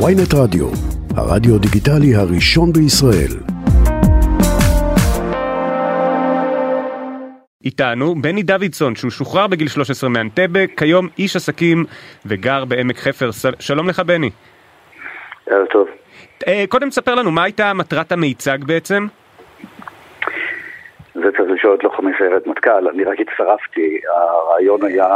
ויינט רדיו, הרדיו דיגיטלי הראשון בישראל. איתנו בני דוידסון שהוא שוחרר בגיל 13 מאנטבה, כיום איש עסקים וגר בעמק חפר. שלום לך בני. ערב טוב. אה, קודם תספר לנו מה הייתה מטרת המיצג בעצם? זה צריך לשאול את לוחמי סיירת מטכ"ל, אני רק הצטרפתי, הרעיון היה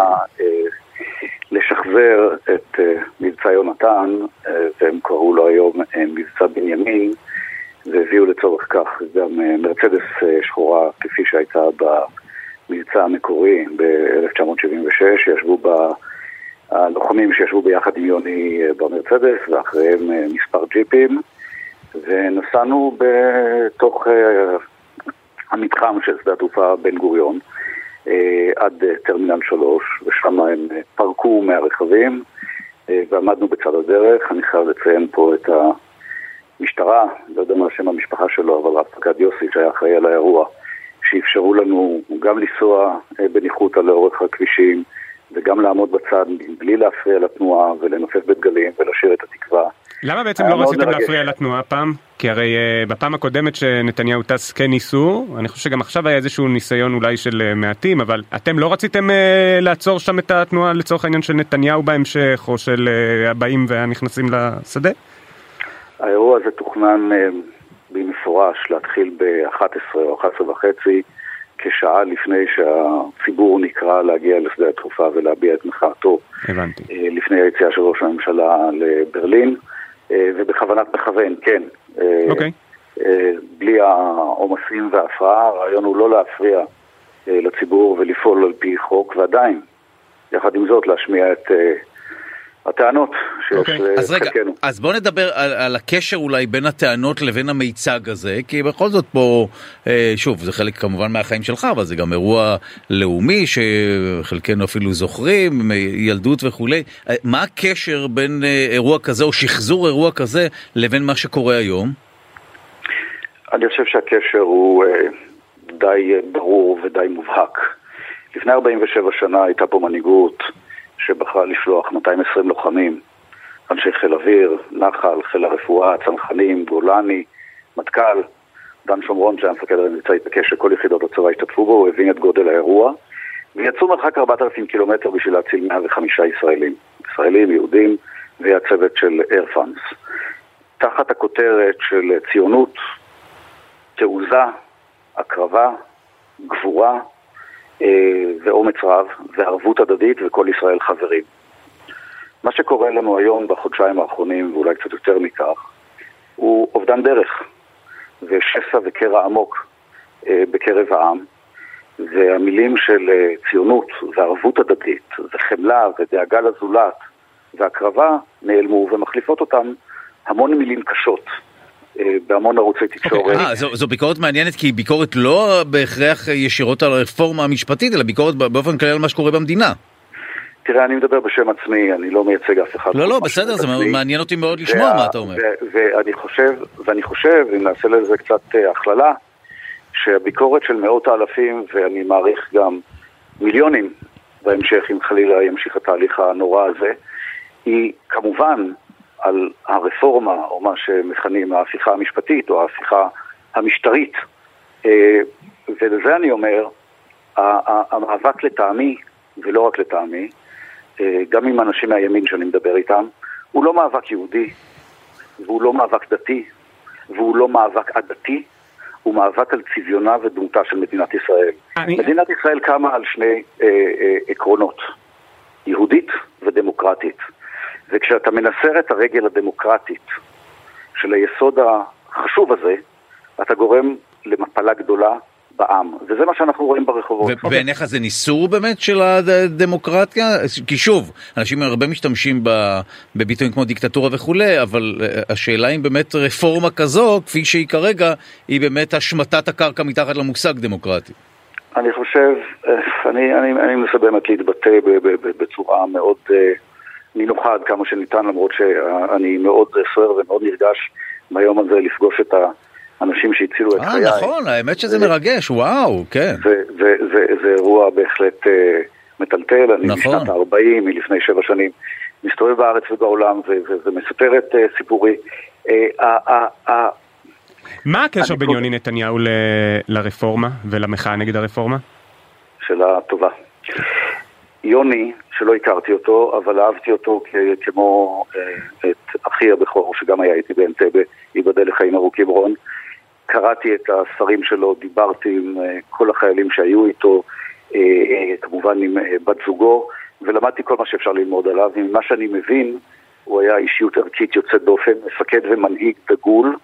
לשחזר את אה, מבצע יונתן, אה, והם קראו לו היום אה, מבצע בנימין, והביאו לצורך כך גם מרצדס שחורה כפי שהייתה במבצע המקורי ב-1976, שישבו בה הלוחמים שישבו ביחד עם יוני במרצדס, ואחריהם מספר ג'יפים, ונסענו בתוך... המתחם של שדה התעופה בן גוריון עד אה, טרמינל 3, ושם הם אה, פרקו מהרכבים ועמדנו בצד הדרך. אני חייב לציין פה את המשטרה, לא יודע מה שם המשפחה שלו, אבל רב פקד יוסי שהיה אחראי על האירוע, שאפשרו לנו גם לנסוע בניחותא לאורך הכבישים וגם לעמוד בצד בלי להפריע לתנועה ולנופף בדגלים ולשיר את התקווה. למה בעצם לא רציתם להפריע לתנועה הפעם? כי הרי uh, בפעם הקודמת שנתניהו טס כן ניסו, אני חושב שגם עכשיו היה איזשהו ניסיון אולי של uh, מעטים, אבל אתם לא רציתם uh, לעצור שם את התנועה לצורך העניין של נתניהו בהמשך, או של uh, הבאים והנכנסים לשדה? האירוע הזה תוכנן uh, במפורש להתחיל ב-11 או 11 וחצי, כשעה לפני שהציבור נקרא להגיע לשדה התעופה ולהביע את מחאתו. הבנתי. Uh, לפני היציאה של ראש הממשלה לברלין. ובכוונת מכוון, כן. אוקיי. Okay. בלי העומסים וההפרעה, הרעיון הוא לא להפריע לציבור ולפעול על פי חוק, ועדיין, יחד עם זאת, להשמיע את הטענות שיש okay. אוקיי. אז רגע, אז בוא נדבר על, על הקשר אולי בין הטענות לבין המיצג הזה, כי בכל זאת פה, שוב, זה חלק כמובן מהחיים שלך, אבל זה גם אירוע לאומי שחלקנו אפילו זוכרים, ילדות וכולי. מה הקשר בין אירוע כזה או שחזור אירוע כזה לבין מה שקורה היום? אני חושב שהקשר הוא די ברור ודי מובהק. לפני 47 שנה הייתה פה מנהיגות שבחרה לשלוח 220 לוחמים, אנשי חיל אוויר, נחל, חיל הרפואה, צנחנים, גולני, מטכ"ל, דן שומרון שהיה מפקד המבצע התעקש שכל יחידות הצבא השתתפו בו, הוא הבין את גודל האירוע, ויצאו מרחק 4,000 קילומטר בשביל להציל 105 ישראלים, ישראלים, יהודים, והצוות של איירפאנס. תחת הכותרת של ציונות, תעוזה, הקרבה, גבורה, ואומץ רב, וערבות הדדית, וכל ישראל חברים. מה שקורה לנו היום בחודשיים האחרונים, ואולי קצת יותר מכך, הוא אובדן דרך, ושסע וקרע עמוק אה, בקרב העם, והמילים של אה, ציונות, וערבות הדדית, וחמלה, ודאגה לזולת, והקרבה, נעלמו, ומחליפות אותם המון מילים קשות. בהמון ערוצי תקשורת. Okay, אה, זו, זו ביקורת מעניינת כי היא ביקורת לא בהכרח ישירות על הרפורמה המשפטית, אלא ביקורת באופן כללי על מה שקורה במדינה. תראה, אני מדבר בשם עצמי, אני לא מייצג אף אחד. לא, לא, בסדר, זה עצמי. מעניין אותי מאוד לשמוע מה אתה אומר. ואני חושב, ואני חושב, אם נעשה לזה קצת uh, הכללה, שהביקורת של מאות האלפים, ואני מעריך גם מיליונים בהמשך, אם חלילה ימשיך התהליך הנורא הזה, היא כמובן על הרפורמה, או מה שמכנים ההפיכה המשפטית, או ההפיכה המשטרית. ולזה אני אומר, המאבק לטעמי, ולא רק לטעמי, גם עם אנשים מהימין שאני מדבר איתם, הוא לא מאבק יהודי, והוא לא מאבק דתי, והוא לא מאבק עדתי, הוא מאבק על צביונה ודמותה של מדינת ישראל. אני... מדינת ישראל קמה על שני אה, אה, עקרונות, יהודית ודמוקרטית. וכשאתה מנסר את הרגל הדמוקרטית של היסוד החשוב הזה, אתה גורם למפלה גדולה בעם, וזה מה שאנחנו רואים ברחובות. ובעיניך זה ניסור באמת של הדמוקרטיה? כי שוב, אנשים הרבה משתמשים בביטויים כמו דיקטטורה וכולי, אבל אה, השאלה אם באמת רפורמה כזו, כפי שהיא כרגע, היא באמת השמטת הקרקע מתחת למושג דמוקרטי. אני חושב, אה, אני, אני, אני מנסה באמת להתבטא בצורה מאוד... Uh, נינוחה עד כמה שניתן, למרות שאני מאוד סוער ומאוד נרגש ביום הזה לפגוש את האנשים שהצילו את חיי. אה, נכון, האמת שזה מרגש, וואו, כן. זה אירוע בהחלט אה, מטלטל, אני נכון. משנת ה-40, מלפני שבע שנים, מסתובב בארץ ובעולם ומספר את סיפורי. מה הקשר בין יוני נתניהו לרפורמה ולמחאה נגד הרפורמה? שאלה טובה. יוני, שלא הכרתי אותו, אבל אהבתי אותו כמו אה, את אחי הבכור, שגם היה איתי באנטבה, ייבדל לחיים ארוכים רון. קראתי את הספרים שלו, דיברתי עם אה, כל החיילים שהיו איתו, אה, כמובן עם בת זוגו, ולמדתי כל מה שאפשר ללמוד עליו. ממה שאני מבין, הוא היה אישיות ערכית יוצאת דופן, מפקד ומנהיג דגול.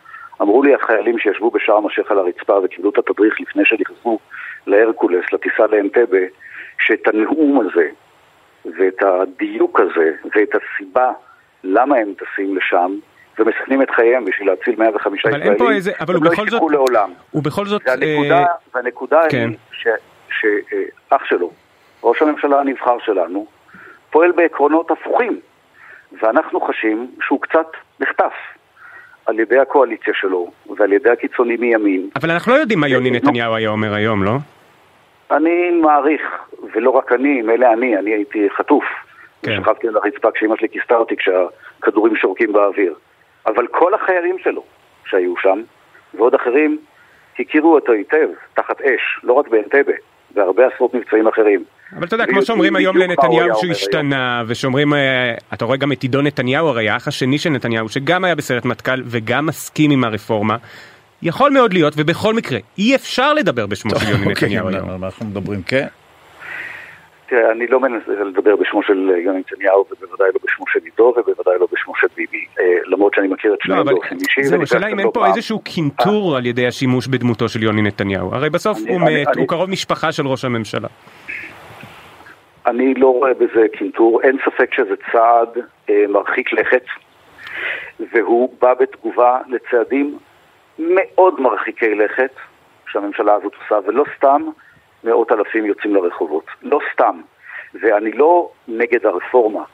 אמרו לי החיילים שישבו בשארם א-שייח על הרצפה וקיבלו את התדריך לפני שנכנסו להרקולס, לטיסה לאנטבה, שאת הנאום הזה ואת הדיוק הזה ואת הסיבה למה הם טסים לשם ומסכנים את חייהם בשביל להציל 105 ישראלים, אבל הם לא ישכחו לעולם. ובכל זאת... והנקודה, אה... והנקודה כן. היא שאח שלו, ראש הממשלה הנבחר שלנו, פועל בעקרונות הפוכים, ואנחנו חשים שהוא קצת נחטף. על ידי הקואליציה שלו ועל ידי הקיצונים מימין. אבל אנחנו לא יודעים מה יוני נתניהו היה אומר היום, לא? אני מעריך, ולא רק אני, מילא אני, אני הייתי חטוף. כן. שכבתי על הרצפה כשאמא שלי כיסתה אותי כשהכדורים שורקים באוויר. אבל כל החיילים שלו שהיו שם, ועוד אחרים, הכירו אותו היטב, תחת אש, לא רק באנטבה, בהרבה עשרות מבצעים אחרים. אבל אתה יודע, כמו שאומרים היום לנתניהו שהוא השתנה, ושאומרים, אה, אתה רואה גם את עידו נתניהו הרי, האח השני של נתניהו, שגם היה בסרט מטכ"ל וגם מסכים עם הרפורמה, יכול מאוד להיות, ובכל מקרה, אי אפשר לדבר בשמו של יוני אוקיי, נתניהו היום. אנחנו מדברים, כן. תראה, אני לא מנסה לדבר בשמו של יוני נתניהו, ובוודאי לא בשמו של עידו, ובוודאי לא בשמו של ביבי. אה, למרות שאני מכיר את לא, שניהם באופן אישי. זהו, השאלה אם אין פה איזשהו קינטור על ידי השימוש בדמותו של יוני נתניהו. הרי בסוף הוא מת, הוא קרוב משפחה של ראש הממשלה. אני לא רואה בזה קינטור, אין ספק שזה צעד אה, מרחיק לכת, והוא בא בתגובה לצעדים מאוד מרחיקי לכת שהממשלה הזאת עושה, ולא סתם מאות אלפים יוצאים לרחובות. לא סתם. ואני לא נגד הרפורמה.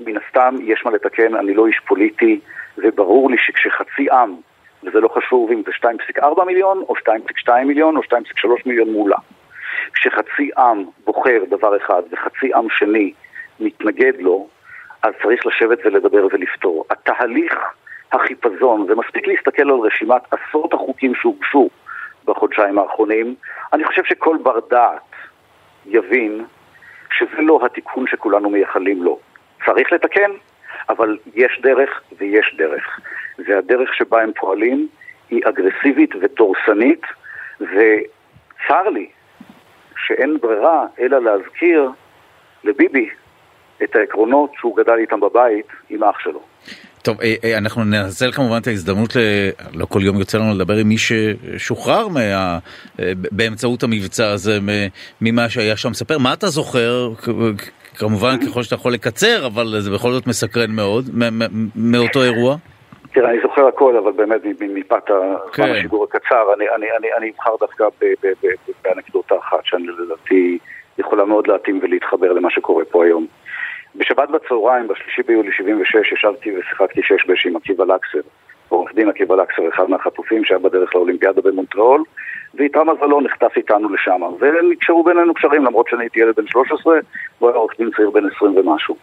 מן הסתם יש מה לתקן, אני לא איש פוליטי, וברור לי שכשחצי עם, וזה לא חשוב אם זה 2.4 מיליון, או 2.2 מיליון, או 2.3 מיליון מולה, כשחצי עם בוחר דבר אחד וחצי עם שני מתנגד לו, אז צריך לשבת ולדבר ולפתור. התהליך החיפזון, ומספיק להסתכל על רשימת עשרות החוקים שהוגשו בחודשיים האחרונים, אני חושב שכל בר דעת יבין שזה לא התיקון שכולנו מייחלים לו. צריך לתקן, אבל יש דרך ויש דרך. והדרך שבה הם פועלים היא אגרסיבית ודורסנית, וצר לי שאין ברירה אלא להזכיר לביבי את העקרונות שהוא גדל איתם בבית עם אח שלו. טוב, אה, אה, אנחנו ננצל כמובן את ההזדמנות, ל... לא כל יום יוצא לנו לדבר עם מי ששוחרר מה... אה, באמצעות המבצע הזה, ממה שהיה שם. ספר, מה אתה זוכר, כמובן ככל שאתה יכול לקצר, אבל זה בכל זאת מסקרן מאוד, מאותו אירוע? תראה, אני זוכר הכל, אבל באמת מפאת כן. השיגור הקצר, אני, אני, אני, אני אבחר דווקא באנקדוטה אחת, שאני לדעתי יכולה מאוד להתאים ולהתחבר למה שקורה פה היום. בשבת בצהריים, בשלישי ביולי 76, ישבתי ושיחקתי שש בש עם עקיבא לקסר, עורך דין עקיבא לקסר, אחד מהחטופים שהיה בדרך לאולימפיאדה במונטריאול, ואיתה מזלו נחטף איתנו לשם, ונקשרו בינינו קשרים למרות שאני הייתי ילד בן 13, והוא היה עורך דין צעיר בן 20 ומשהו.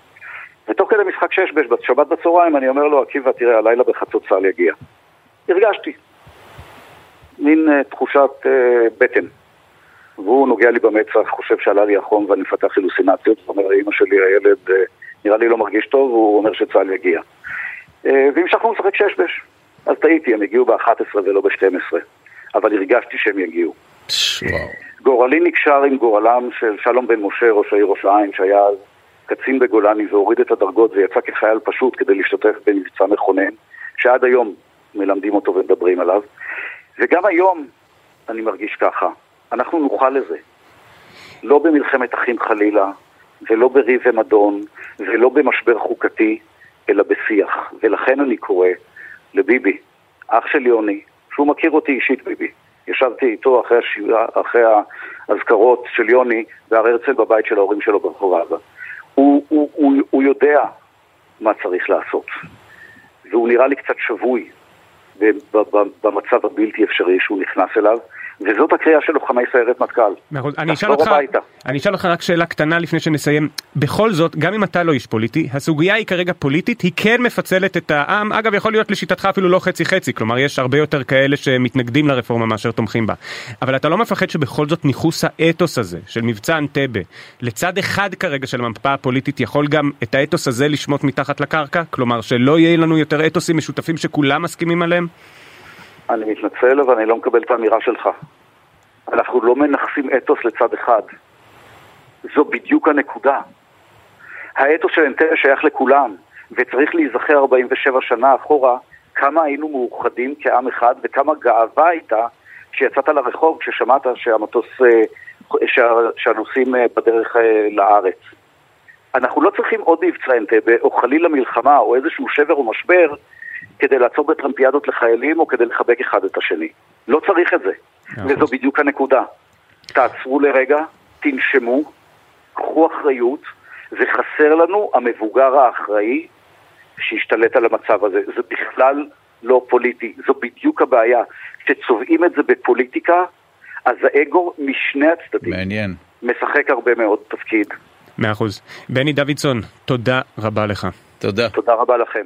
ותוך כדי משחק שש בש, בשבת בצהריים, אני אומר לו, עקיבא, תראה, הלילה בחצות צה"ל יגיע. הרגשתי. מין uh, תחושת uh, בטן. והוא נוגע לי במצח, חושב שעלה לי החום ואני מפתח הלוסינציות, הוא אומר לאמא שלי, הילד uh, נראה לי לא מרגיש טוב, והוא אומר שצה"ל יגיע. Uh, והמשכנו לשחק שש בש. אז טעיתי, הם הגיעו ב-11 ולא ב-12, אבל הרגשתי שהם יגיעו. גורלי נקשר עם גורלם של שלום בן משה, ראש העיר ראש העין, שהיה אז קצין בגולני והוריד את הדרגות ויצא כחייל פשוט כדי להשתתף במבצע מכונן, שעד היום מלמדים אותו ומדברים עליו. וגם היום אני מרגיש ככה, אנחנו נוכל לזה. לא במלחמת אחים חלילה, ולא בריב ומדון, ולא במשבר חוקתי, אלא בשיח. ולכן אני קורא לביבי, אח של יוני, שהוא מכיר אותי אישית ביבי. ישבתי איתו אחרי, השיבה, אחרי האזכרות של יוני בהר הרצל בבית של ההורים שלו ברחוב עזה. הוא, הוא, הוא, הוא יודע מה צריך לעשות. והוא נראה לי קצת שבוי במצב הבלתי אפשרי שהוא נכנס אליו. וזאת הקריאה של לוחמי סיירת מטכ"ל. אני אשאל אותך, אני אשאל אותך רק שאלה קטנה לפני שנסיים. בכל זאת, גם אם אתה לא איש פוליטי, הסוגיה היא כרגע פוליטית, היא כן מפצלת את העם, אגב יכול להיות לשיטתך אפילו לא חצי חצי, כלומר יש הרבה יותר כאלה שמתנגדים לרפורמה מאשר תומכים בה. אבל אתה לא מפחד שבכל זאת ניכוס האתוס הזה של מבצע אנטבה, לצד אחד כרגע של המפה הפוליטית, יכול גם את האתוס הזה לשמוט מתחת לקרקע? כלומר שלא יהיה לנו יותר אתוסים משותפים שכולם מסכימים עליהם? אני מתנצל, אבל אני לא מקבל את האמירה שלך. אנחנו לא מנכסים אתוס לצד אחד. זו בדיוק הנקודה. האתוס של אנטבה שייך לכולם, וצריך להיזכר 47 שנה אחורה כמה היינו מאוחדים כעם אחד וכמה גאווה הייתה כשיצאת לרחוב, כששמעת שהמטוס, אה, שה, שהנוסעים אה, בדרך אה, לארץ. אנחנו לא צריכים עוד מבצע אנטבה, או חלילה מלחמה, או איזשהו שבר או משבר, כדי לעצור בטרמפיאדות לחיילים או כדי לחבק אחד את השני. לא צריך את זה. וזו בדיוק הנקודה. תעצרו לרגע, תנשמו, קחו אחריות, וחסר לנו המבוגר האחראי שישתלט על המצב הזה. זה בכלל לא פוליטי, זו בדיוק הבעיה. כשצובעים את זה בפוליטיקה, אז האגו משני הצדדים מעניין. משחק הרבה מאוד תפקיד. מאה אחוז. בני דוידסון, תודה רבה לך. תודה. תודה רבה לכם.